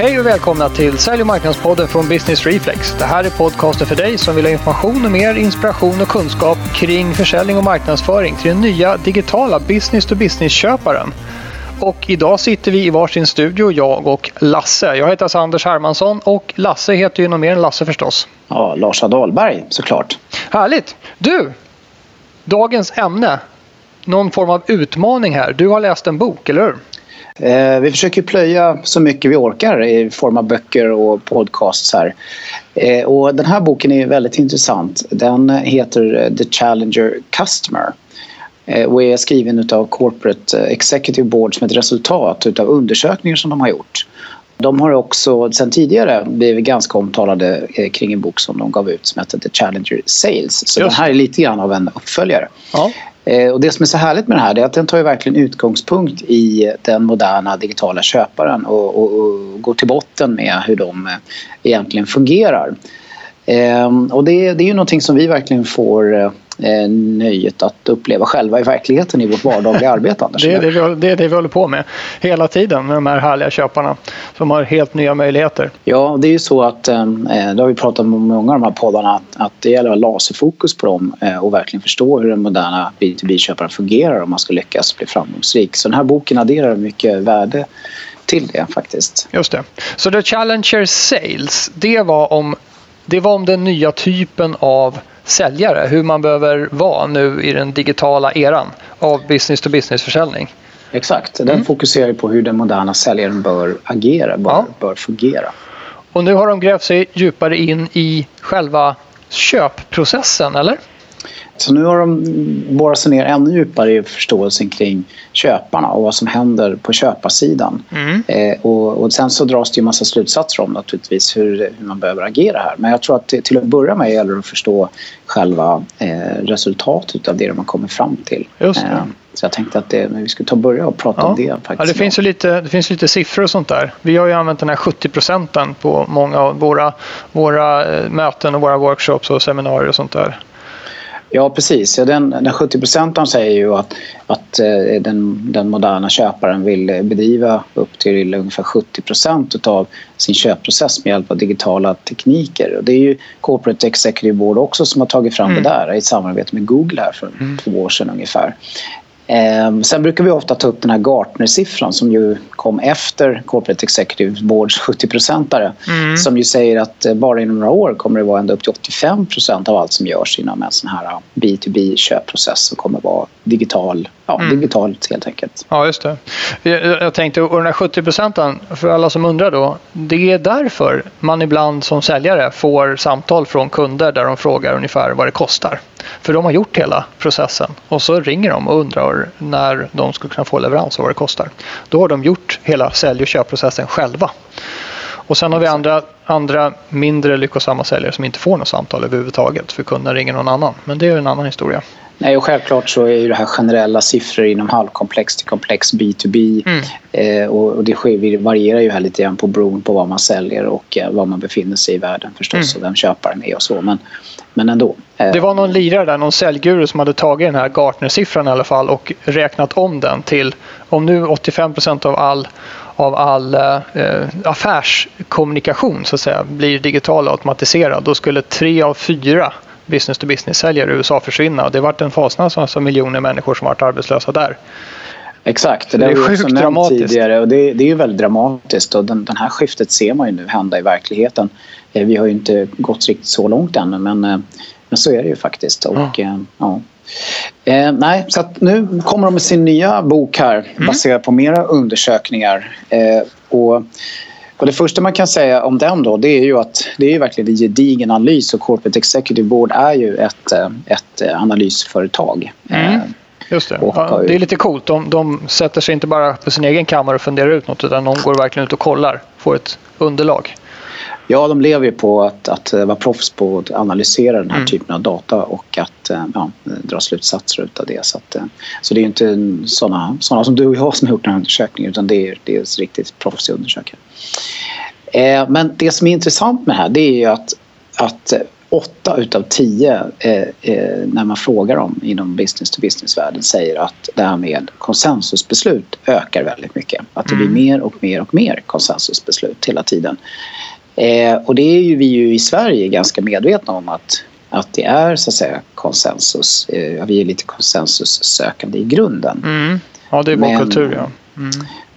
Hej och välkomna till Sälj och marknadspodden från Business Reflex. Det här är podcasten för dig som vill ha information och mer inspiration och kunskap kring försäljning och marknadsföring till den nya digitala business-to-business-köparen. Och idag sitter vi i varsin studio, jag och Lasse. Jag heter alltså Anders Hermansson och Lasse heter ju något mer än Lasse förstås. Ja, Lars Dahlberg såklart. Härligt! Du, dagens ämne. Någon form av utmaning här. Du har läst en bok, eller hur? Eh, vi försöker plöja så mycket vi orkar i form av böcker och podcasts här. Eh, och den här boken är väldigt intressant. Den heter The Challenger Customer eh, och är skriven av Corporate Executive Board som ett resultat av undersökningar som de har gjort. De har också sedan tidigare blivit ganska omtalade kring en bok som de gav ut som heter The Challenger Sales. Så Just. den här är lite grann av en uppföljare. Ja. Eh, och det som är så härligt med det här är att den tar ju verkligen utgångspunkt i den moderna digitala köparen och, och, och går till botten med hur de eh, egentligen fungerar. Ehm, och det, det är ju någonting som vi verkligen får eh, eh, nöjet att uppleva själva i verkligheten i vårt vardagliga arbete. Anders. Det är det, vi, det är det vi håller på med hela tiden med de här härliga köparna som har helt nya möjligheter. Ja, det är ju så att, eh, det har vi pratat om i många av de här poddarna, att det gäller att ha laserfokus på dem eh, och verkligen förstå hur den moderna B2B-köparen fungerar om man ska lyckas bli framgångsrik. Så den här boken adderar mycket värde till det faktiskt. Just det. Så The Challenger Sales, det var om, det var om den nya typen av säljare, hur man behöver vara nu i den digitala eran av business to business försäljning. Exakt, den mm. fokuserar på hur den moderna säljaren bör agera, bör, ja. bör fungera. Och nu har de grävt sig djupare in i själva köpprocessen, eller? Så nu har de borrat sig ner ännu djupare i förståelsen kring köparna och vad som händer på köparsidan. Mm. Eh, och, och, sen så dras det ju massa slutsatser om naturligtvis hur, hur man behöver agera här. Men jag tror att till att börja med gäller det att förstå själva eh, resultatet av det de har kommit fram till. Just eh, så jag tänkte att det, vi skulle ta och börja och prata ja. om det. Faktiskt. Ja, det, finns ju lite, det finns lite siffror och sånt där. Vi har ju använt den här 70 procenten på många av våra, våra eh, möten och våra workshops och seminarier och sånt där. Ja precis, ja, den, den 70 procenten säger ju att, att eh, den, den moderna köparen vill bedriva upp till ungefär 70 procent av sin köpprocess med hjälp av digitala tekniker. Och det är ju Corporate Executive Board också som har tagit fram mm. det där i samarbete med Google här för mm. två år sedan ungefär. Eh, sen brukar vi ofta ta upp den här Gartner-siffran som ju kom efter Corporate Executive Boards 70-procentare mm. som ju säger att eh, bara inom några år kommer det vara ända upp till 85 procent av allt som görs inom en sån här B2B-köpprocess som kommer vara digital, ja, mm. digitalt helt enkelt. Ja, just det. Jag tänkte, och den här 70 procenten, för alla som undrar då, det är därför man ibland som säljare får samtal från kunder där de frågar ungefär vad det kostar. För de har gjort hela processen och så ringer de och undrar när de skulle kunna få leverans och vad det kostar. Då har de gjort hela sälj och köpprocessen själva. Och sen har vi andra, andra mindre lyckosamma säljare som inte får något samtal överhuvudtaget för kunden ringer någon annan. Men det är en annan historia. Nej, och självklart så är ju det här generella siffror inom halvkomplex till komplex B2B. Mm. Eh, och, det varierar ju här lite grann på beroende på vad man säljer och eh, var man befinner sig i världen förstås mm. och vem köparen är och så. Men, men ändå. Eh. Det var någon lirare där, någon säljguru som hade tagit den här Gartner-siffran i alla fall och räknat om den till om nu 85 procent av all av all eh, affärskommunikation så att säga blir digital och automatiserad, då skulle tre av fyra business to business-säljare i USA försvinna. Och det har varit en fasnans alltså miljoner människor som varit arbetslösa där. Exakt, det, det är sjukt dramatiskt. Tidigare och det, det är ju väldigt dramatiskt och den, den, här skiftet ser man ju nu hända i verkligheten. Eh, vi har ju inte gått riktigt så långt ännu men, eh, men så är det ju faktiskt. Och, mm. ja. Eh, nej, så nu kommer de med sin nya bok här mm. baserad på mera undersökningar. Eh, och och det första man kan säga om den då det är ju att det är ju verkligen en gedigen analys och Corporate Executive Board är ju ett, eh, ett eh, analysföretag. Mm. Eh, Just det. Ja, det är lite coolt. De, de sätter sig inte bara på sin egen kammare och funderar ut något utan de går verkligen ut och kollar, får ett underlag. Ja, de lever ju på att, att vara proffs på att analysera den här mm. typen av data och att ja, dra slutsatser av det. Så, att, så det är inte sådana, sådana som du och jag som har gjort den här undersökningen utan det är, det är riktigt proffsiga undersökare. Eh, men det som är intressant med det här det är ju att, att åtta utav tio eh, eh, när man frågar dem inom business to business-världen säger att det här med konsensusbeslut ökar väldigt mycket. Att det blir Mm. mer och mer och mer konsensusbeslut hela tiden. Eh, och det är ju vi ju i Sverige ganska medvetna om att, att det är så att säga konsensus. Eh, vi är lite konsensussökande i grunden. Mm. Ja, det är vår Men- kultur ja. Mm.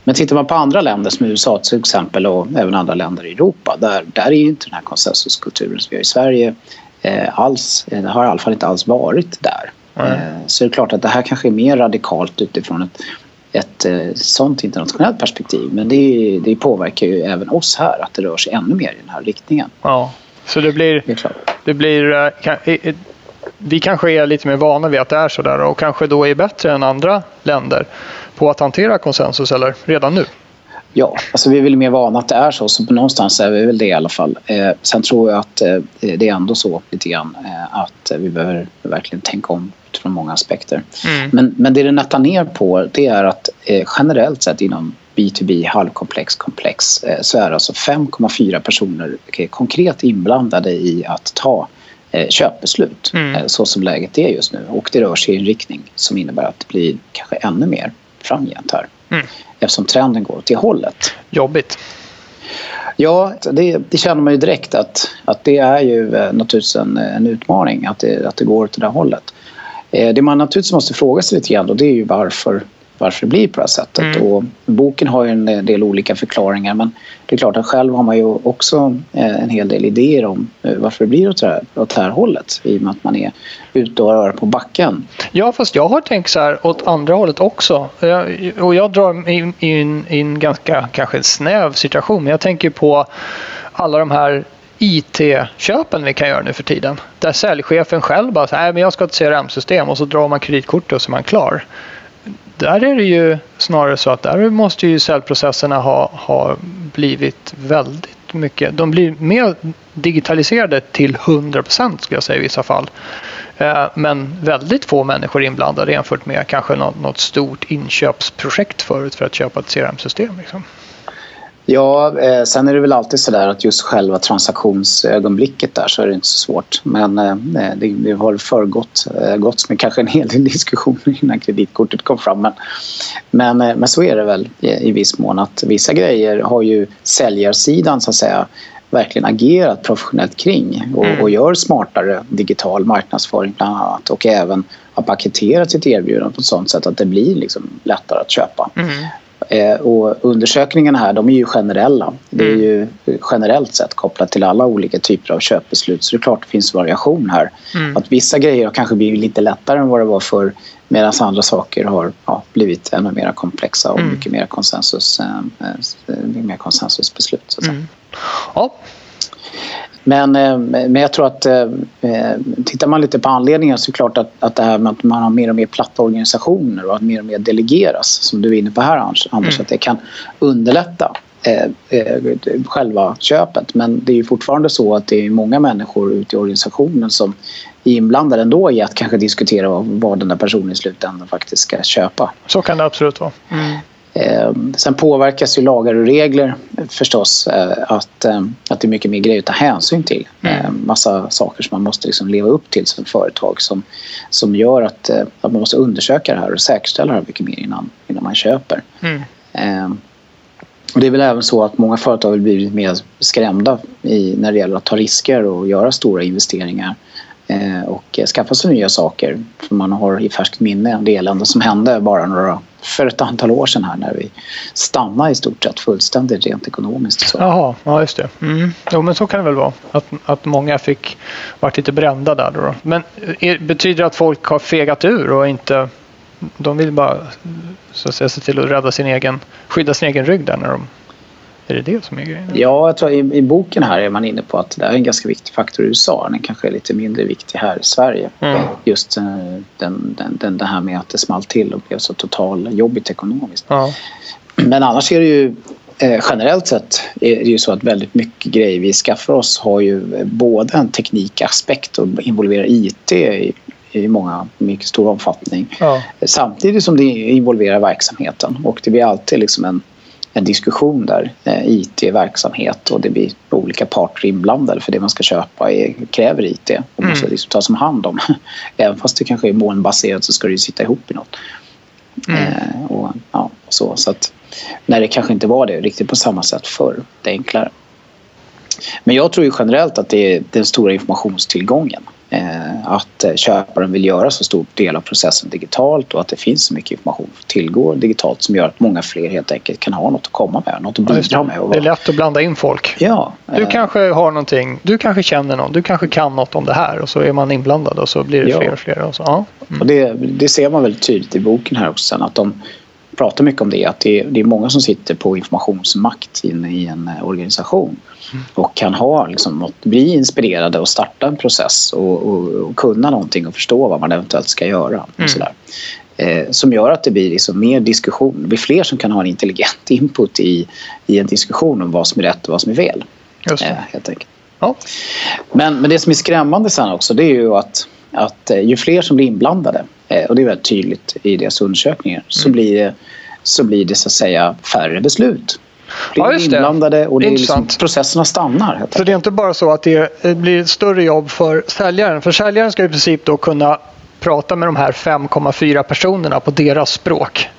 Men tittar man på andra länder som USA till exempel och även andra länder i Europa där, där är ju inte den här konsensuskulturen som vi har i Sverige eh, alls, eh, det har i alla fall inte alls varit där. Eh, så det är klart att det här kanske är mer radikalt utifrån ett, ett eh, sånt internationellt perspektiv men det, det påverkar ju även oss här att det rör sig ännu mer i den här riktningen. ja. Så det blir, Det det blir eh, vi kanske är lite mer vana vid att det är så där och kanske då är bättre än andra länder på att hantera konsensus eller redan nu. Ja, alltså vi är väl mer vana att det är så, så på någonstans är vi väl det i alla fall. Eh, sen tror jag att eh, det är ändå så lite grann eh, att vi behöver verkligen tänka om utifrån många aspekter. Mm. Men, men det det nättar ner på det är att eh, generellt sett inom B2B halvkomplex komplex eh, så är alltså 5,4 personer eh, konkret inblandade i att ta eh, köpbeslut Mm. eh, så som läget är just nu. Och det rör sig i en riktning som innebär att det blir kanske ännu mer framgent här. Mm. Eftersom trenden går åt det hållet. Jobbigt. Ja, det, det känner man ju direkt att, att det är ju eh, naturligtvis en, en utmaning att det, att det går åt det där hållet. Eh, det man naturligtvis måste fråga sig lite grann då, det är ju varför, varför det blir på det här sättet. Mm. Och boken har ju en del olika förklaringar men det är klart att själv har man ju också eh, en hel del idéer om eh, varför det blir åt det här, åt det här hållet i och med att man är ute och rör på backen. Ja, fast jag har tänkt så här åt andra hållet också. Jag, och jag drar in i en ganska kanske snäv situation. Men jag tänker på alla de här IT-köpen vi kan göra nu för tiden. Där säljchefen själv bara säger men jag ska ha ett CRM-system och så drar man kreditkortet och så är man klar. Där är det ju snarare så att där måste ju säljprocesserna ha, ha blivit väldigt mycket. De blir mer digitaliserade till 100 procent skulle jag säga i vissa fall. Eh, men väldigt få människor inblandade jämfört med kanske något, något stort inköpsprojekt förut för att köpa ett CRM-system. Liksom. Ja, eh, sen är det väl alltid så där att just själva transaktionsögonblicket där så är det inte så svårt. Men eh, det, det har föregått eh, gått med kanske en hel del diskussioner innan kreditkortet kom fram. Men, men, eh, men så är det väl i, i viss mån att vissa grejer har ju säljarsidan så att säga verkligen agerat professionellt kring och, Mm. och gör smartare digital marknadsföring bland annat och även har paketerat sitt erbjudande på ett sådant sätt att det blir liksom lättare att köpa. Eh, och undersökningarna här de är ju generella. Det är Mm. ju generellt sett kopplat till alla olika typer av köpbeslut. Så det är klart det finns variation här. Mm. Att vissa grejer har kanske blivit lite lättare än vad det var för medan andra saker har ja, blivit ännu mer komplexa och Mm. mycket mer, konsensus, eh, eh, mer konsensusbeslut. Så att. Mm. Ja, Men, eh, men jag tror att eh, eh, tittar man lite på anledningar så är det klart att, att det här med att man har mer och mer platta organisationer och att mer och mer delegeras som du är inne på här Anders, Mm. att det kan underlätta själva köpet. Men det är ju fortfarande så att det är många människor ute i organisationen som är inblandade ändå i att kanske diskutera vad, vad den där personen i slutändan faktiskt ska köpa. så kan det absolut vara. Mm. Eh, sen påverkas ju lagar och regler förstås eh, att, eh, att det är mycket mer grejer att ta hänsyn till. Eh, massa saker som man måste liksom leva upp till som företag som, som gör att, eh, att man måste undersöka det här och säkerställa det här mycket mer innan, innan man köper. Mm. Eh, och det är väl även så att många företag har blivit mer skrämda i, när det gäller att ta risker och göra stora investeringar eh, och skaffa sig nya saker. För man har i färskt minne det elände som hände bara några, för ett antal år sedan här när vi stannade i stort sett fullständigt rent ekonomiskt. Så. Jaha, ja just det. Mm. Jo men så kan det väl vara. Att, att många fick varit lite brända där då. Men eh, är, betyder det att folk har fegat ur och inte de vill bara så att säga, se till att rädda sin egen, skydda sin egen rygg där när de är det det som är grejen? Ja, jag tror i, i boken här är man inne på att det är en ganska viktig faktor i USA. Den kanske är lite mindre viktig här i Sverige. Mm. Just eh, den, den, den, det här med att det small till och blev så total jobbigt ekonomiskt. Ja. Men annars är det ju eh, generellt sett är det ju så att väldigt mycket grejer vi skaffar oss har ju eh, både en teknikaspekt och involverar IT i, i många, mycket stor omfattning. Ja. Samtidigt som det involverar verksamheten och det blir alltid liksom en, en diskussion där. Eh, IT, verksamhet och det blir olika parter inblandade för det man ska köpa är, kräver IT och måste mm. liksom tas om hand om. Även fast det kanske är molnbaserat så ska det ju sitta ihop i något. Mm. Eh, och, ja, så, så att, när det kanske inte var det riktigt på samma sätt förr, det är enklare. Men jag tror ju generellt att det är den stora informationstillgången. Eh, att eh, köparen vill göra så stor del av processen digitalt och att det finns så mycket information att tillgå digitalt som gör att många fler helt enkelt kan ha något att komma med, något att bidra med. Det är lätt att blanda in folk. Ja, du eh, kanske har någonting, du kanske känner någon, du kanske kan något om det här och så är man inblandad och så blir det ja. fler och fler. Och så, ja. Mm. och det, det ser man väldigt tydligt i boken här också sen att de pratar mycket om det, att det är, det är många som sitter på informationsmakt inne i en organisation och kan ha, liksom, bli inspirerade och starta en process och, och, och, kunna någonting och förstå vad man eventuellt ska göra. Och mm. sådär. Eh, som gör att det blir liksom mer diskussion. Det blir fler som kan ha en intelligent input i, i en diskussion om vad som är rätt och vad som är fel. Just eh, helt enkelt. Ja. Men, men det som är skrämmande sen också det är ju att, att eh, ju fler som blir inblandade eh, och det är väldigt tydligt i deras undersökningar mm. så, blir det, så blir det så att säga färre beslut blir ja, inblandade och det är liksom, processerna stannar. Så det är inte bara så att det blir större jobb för säljaren. För säljaren ska i princip då kunna prata med de här 5,4 personerna på deras språk.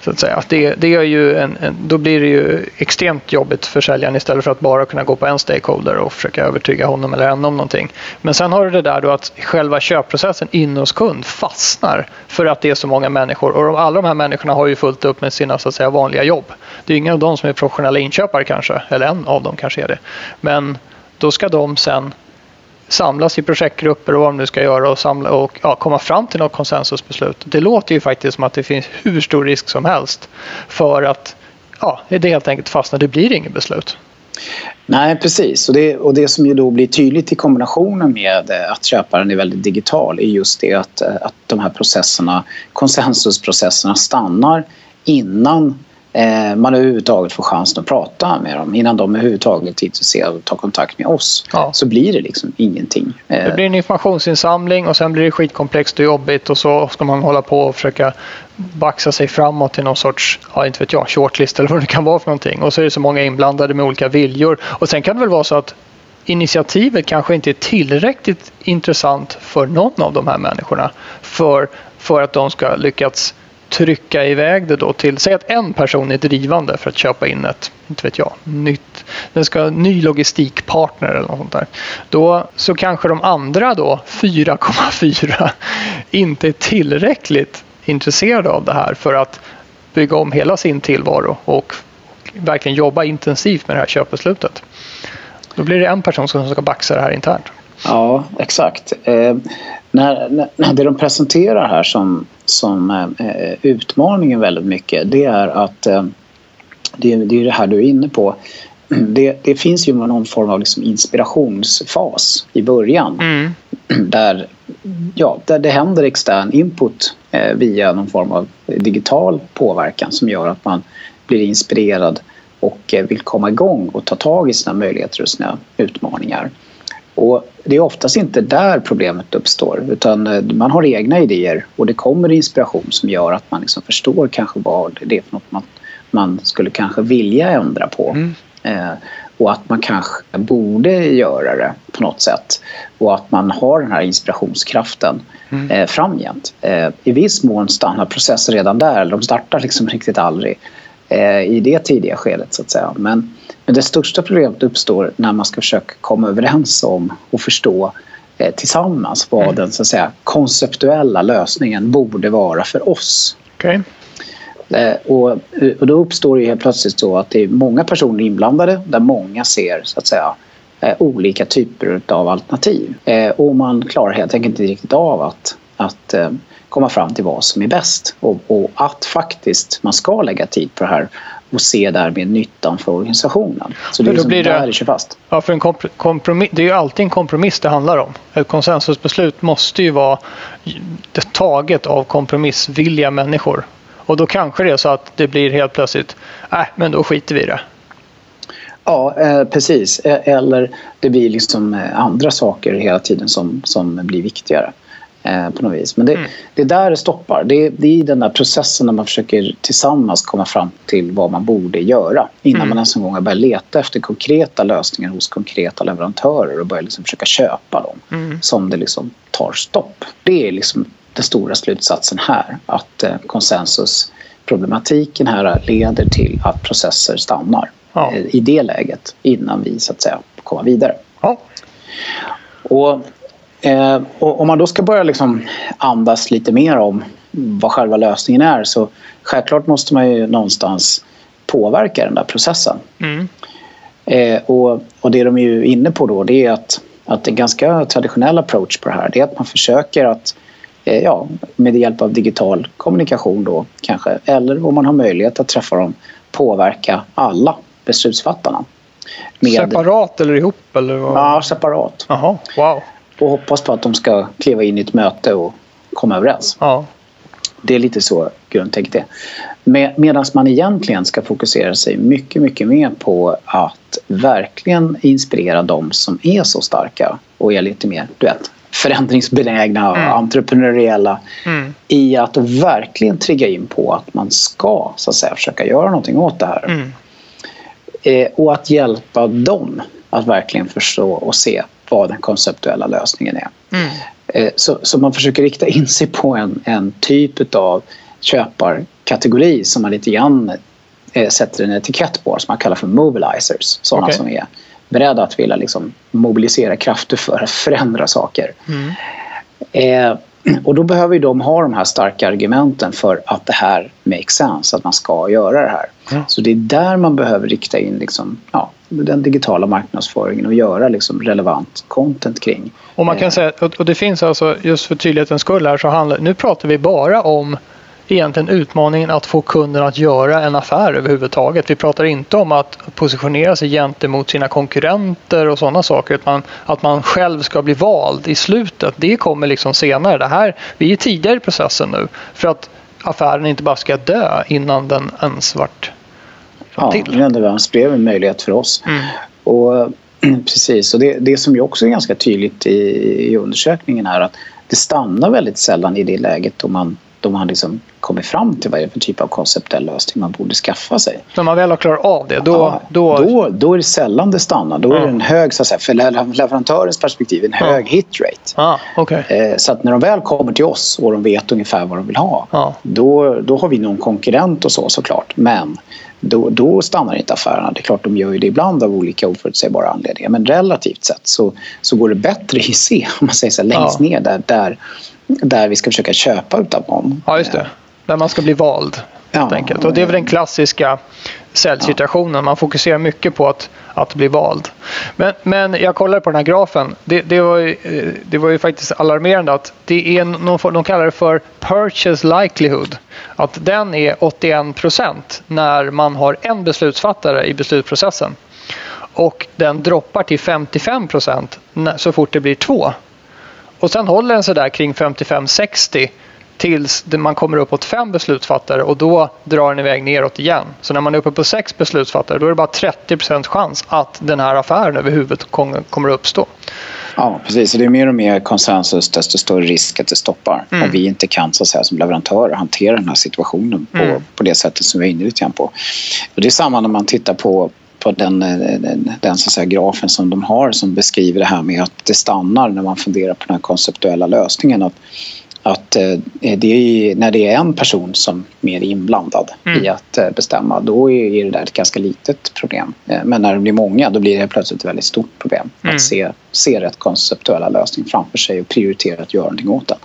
Så att säga. Det, det är ju en, en, då blir det ju extremt jobbigt för säljaren istället för att bara kunna gå på en stakeholder och försöka övertyga honom eller henne om någonting. Men sen har du det där då att själva köpprocessen in hos kund fastnar för att det är så många människor och de, alla de här människorna har ju fullt upp med sina så att säga, vanliga jobb. Det är ingen av dem som är professionella inköpare kanske, eller en av dem kanske är det. Men då ska de sen samlas i projektgrupper och vad de nu ska göra och, samla och ja, komma fram till något konsensusbeslut. Det låter ju faktiskt som att det finns hur stor risk som helst för att ja, det helt enkelt fastnar, det blir inget beslut. Nej, precis. Och det, och det som ju då blir tydligt i kombinationen med eh, att köparen är väldigt digital är just det att, eh, att de här processerna, konsensusprocesserna stannar innan man överhuvudtaget får chansen att prata med dem innan de överhuvudtaget är intresserade av att ta kontakt med oss ja. så blir det liksom ingenting. Eh. Det blir en informationsinsamling och sen blir det skitkomplext och jobbigt och så ska man hålla på och försöka baxa sig framåt till någon sorts, ja inte vet jag, shortlist eller vad det kan vara för någonting. Och så är det så många inblandade med olika viljor. Och sen kan det väl vara så att initiativet kanske inte är tillräckligt intressant för någon av de här människorna för, för att de ska lyckats trycka iväg det då till, säg att en person är drivande för att köpa in ett, inte vet jag, nytt, den ska ha ny logistikpartner eller något sånt där. Då så kanske de andra då, 4,4, inte är tillräckligt intresserade av det här för att bygga om hela sin tillvaro och verkligen jobba intensivt med det här köpbeslutet. Då blir det en person som ska baxa det här internt. Ja, exakt. Eh, när, när, det de presenterar här som, som eh, utmaningen väldigt mycket det är att eh, det, det är det här du är inne på. Det, det finns ju någon form av liksom inspirationsfas i början mm. där, ja, där det händer extern input eh, via någon form av digital påverkan som gör att man blir inspirerad och eh, vill komma igång och ta tag i sina möjligheter och sina utmaningar. Och det är oftast inte där problemet uppstår utan eh, man har egna idéer och det kommer inspiration som gör att man liksom förstår kanske vad det är för något man, man skulle kanske vilja ändra på. Mm. Eh, och att man kanske borde göra det på något sätt. Och att man har den här inspirationskraften mm. eh, framgent. Eh, I viss mån stannar processen redan där, de startar liksom riktigt aldrig i det tidiga skedet så att säga. Men men det största problemet uppstår när man ska försöka komma överens om och förstå eh, tillsammans vad mm. den så att säga, konceptuella lösningen borde vara för oss. Okay. Eh, och, och då uppstår det helt plötsligt så att det är många personer inblandade där många ser så att säga eh, olika typer av alternativ. Eh, och man klarar helt enkelt inte riktigt av att, att eh, komma fram till vad som är bäst och, och, att faktiskt man ska lägga tid på det här och se därmed nyttan för organisationen. Så det är liksom blir det, där det kör fast. Ja, för en kompromiss, det är ju alltid en kompromiss det handlar om. Ett konsensusbeslut måste ju vara taget av kompromissvilliga människor. Och då kanske det är så att det blir helt plötsligt, nej äh, men då skiter vi i det. Ja, eh, precis. E- eller det blir liksom eh, andra saker hela tiden som, som blir viktigare. Eh, på något vis. Men det, mm. det är där det stoppar. Det, det är i den där processen när man försöker tillsammans komma fram till vad man borde göra innan mm. man ens en gång har börjat leta efter konkreta lösningar hos konkreta leverantörer och börjar liksom försöka köpa dem mm. som det liksom tar stopp. Det är liksom den stora slutsatsen här att eh, konsensusproblematiken här leder till att processer stannar ja. eh, i det läget innan vi så att säga kommer vidare. Ja. Och Eh, och om man då ska börja liksom andas lite mer om vad själva lösningen är så självklart måste man ju någonstans påverka den där processen. Mm. Eh, och, och det de är ju inne på då det är att, att en ganska traditionell approach på det här det är att man försöker att eh, ja, med hjälp av digital kommunikation då kanske eller om man har möjlighet att träffa dem påverka alla beslutsfattarna. Med... Separat eller ihop? Eller vad? Ja, separat. Aha, wow och hoppas på att de ska kliva in i ett möte och komma överens. Ja. Det är lite så grundtänket är. Med, Medan man egentligen ska fokusera sig mycket, mycket mer på att verkligen inspirera de som är så starka och är lite mer, du vet, förändringsbenägna och mm. entreprenöriella mm. i att verkligen trigga in på att man ska så att säga, försöka göra någonting åt det här. Mm. Eh, och att hjälpa dem att verkligen förstå och se vad den konceptuella lösningen är. Mm. Eh, så, så, man försöker rikta in sig på en, en typ av köparkategori som man lite grann eh, sätter en etikett på som man kallar för mobilizers. Sådana okay. som är beredda att vilja liksom mobilisera krafter för att förändra saker. Mm. Eh, och då behöver de ha de här starka argumenten för att det här makes sense, att man ska göra det här. Mm. Så det är där man behöver rikta in liksom, ja, den digitala marknadsföringen och göra liksom relevant content kring. Och man kan eh. säga, och det finns alltså, just för tydlighetens skull här, så handlar, nu pratar vi bara om egentligen utmaningen att få kunden att göra en affär överhuvudtaget. Vi pratar inte om att positionera sig gentemot sina konkurrenter och sådana saker. Utan att man själv ska bli vald i slutet. Det kommer liksom senare. Det här, vi är tidigare i processen nu för att affären inte bara ska dö innan den ens vart ja, till. Det blev en möjlighet för oss. Mm. Och Precis, och det, det som ju också är ganska tydligt i, i undersökningen är att det stannar väldigt sällan i det läget då man de har liksom kommit fram till vad det är för typ av konceptuell lösning man borde skaffa sig. När man väl har klarat av det, då... Ja, då... Då, då är det sällan det stannar. Då är det en hög, så att säga, för leverantörens perspektiv, en hög ja. hitrate. Ah, okay. Eh, så att när de väl kommer till oss och de vet ungefär vad de vill ha, ah. då, då har vi någon konkurrent och så såklart. Men då, då stannar inte affärerna. Det är klart de gör ju det ibland av olika oförutsägbara anledningar. Men relativt sett så, så går det bättre i C, om man säger så, längst ja. ner där, där där vi ska försöka köpa utav någon. Ja, just det. Där man ska bli vald. Ja, enkelt. Och det är väl den klassiska säljsituationen. Man fokuserar mycket på att, att bli vald. Men, men jag kollade på den här grafen. Det, det, var ju, det var ju faktiskt alarmerande att det är någon, de kallar det för purchase likelihood. Att den är 81 procent när man har en beslutsfattare i beslutsprocessen. Och den droppar till 55 procent så fort det blir två. Och sen håller den sig där kring 55-60 tills man kommer uppåt fem beslutsfattare och då drar den iväg neråt igen. Så när man är uppe på sex beslutsfattare då är det bara 30 chans att den här affären överhuvud kommer att uppstå. Ja, precis. Så det är mer och mer konsensus desto större risk att det stoppar. Mm. Om vi inte kan så att säga, som leverantörer hantera den här situationen på, mm. på det sättet som vi är inne lite grann på. Och det är samma när man tittar på på den, den, den så säga, grafen som de har som beskriver det här med att det stannar när man funderar på den här konceptuella lösningen. Att, att eh, det är, när det är en person som är mer inblandad mm. i att eh, bestämma då är det där ett ganska litet problem. Eh, men när det blir många då blir det plötsligt ett väldigt stort problem. Mm. Att se, se rätt konceptuella lösning framför sig och prioritera att göra någonting åt den.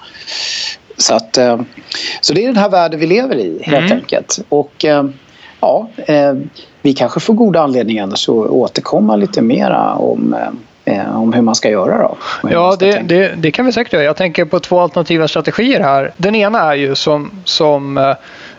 Så, att, så det är den här världen vi lever i helt mm. enkelt. Och ja, eh, vi kanske får goda anledningar att återkomma lite mera om eh, om hur man ska göra då? Ja, det, det, det, kan vi säkert göra. Jag tänker på två alternativa strategier här. Den ena är ju som, som eh,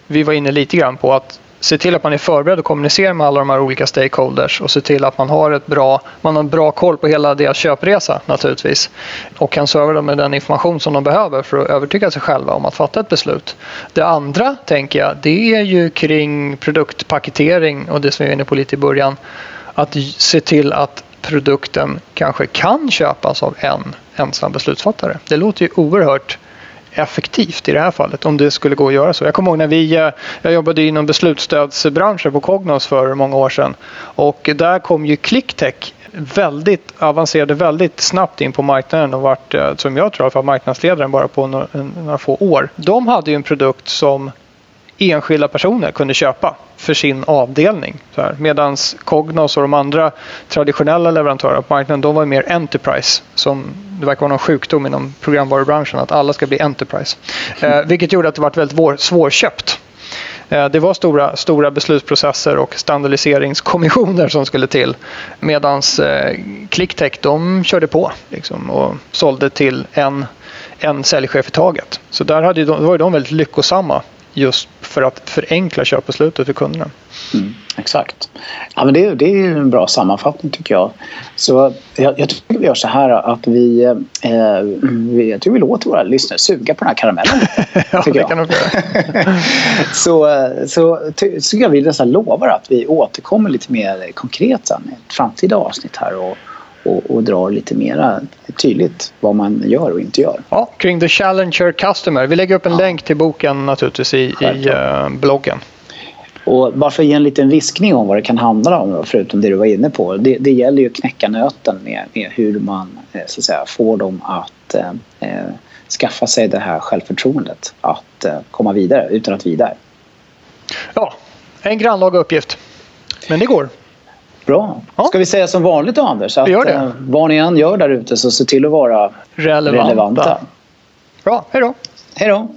vi var inne lite grann på att se till att man är förberedd och kommunicerar med alla de här olika stakeholders och se till att man har, ett bra, man har en bra koll på hela deras köpresa naturligtvis och kan serva dem med den information som de behöver för att övertyga sig själva om att fatta ett beslut. Det andra tänker jag, det är ju kring produktpaketering och det som vi var inne på lite i början. Att se till att produkten kanske kan köpas av en ensam beslutsfattare. Det låter ju oerhört effektivt i det här fallet om det skulle gå att göra så. Jag kommer ihåg när vi, eh, jag jobbade inom beslutsstödsbranschen på Cognos för många år sedan och där kom ju ClickTech väldigt avancerade väldigt snabbt in på marknaden och vart, eh, som jag tror, för marknadsledaren bara på några, några få år. De hade ju en produkt som enskilda personer kunde köpa för sin avdelning. Medan Cognos och de andra traditionella leverantörerna på marknaden de var mer Enterprise. Som det verkar vara någon sjukdom inom programvarubranschen att alla ska bli Enterprise. Eh, vilket gjorde att det var väldigt svårköpt. Eh, det var stora, stora beslutsprocesser och standardiseringskommissioner som skulle till. Medan eh, ClickTech de körde på liksom, och sålde till en, en säljchef i taget. Så där hade de, var de väldigt lyckosamma just för att förenkla köpbeslutet för kunderna. Mm, exakt. Ja, men det, det är en bra sammanfattning tycker jag. Så jag, jag tycker vi gör så här att vi, eh, vi, jag tycker vi låter våra lyssnare suga på den här karamellen. ja, det kan de göra. så så tycker jag vi nästan lovar att vi återkommer lite mer konkret sen i ett framtida avsnitt här. Och, och, och drar lite mera tydligt vad man gör och inte gör. Ja, kring The Challenger Customer. Vi lägger upp en ja. länk till boken naturligtvis i, i uh, bloggen. Och bara för att ge en liten viskning om vad det kan handla om, förutom det du var inne på. Det, det gäller ju att knäcka nöten med, med hur man eh, så att säga, får dem att eh, eh, skaffa sig det här självförtroendet. Att eh, komma vidare utan att vi är där. Ja, en grannlaga uppgift. Men det går. Bra. Ja. Ska vi säga som vanligt då Anders? Att, gör det. Eh, vad ni än gör där ute så se till att vara relevanta. relevanta. Bra, hej då. Hej då.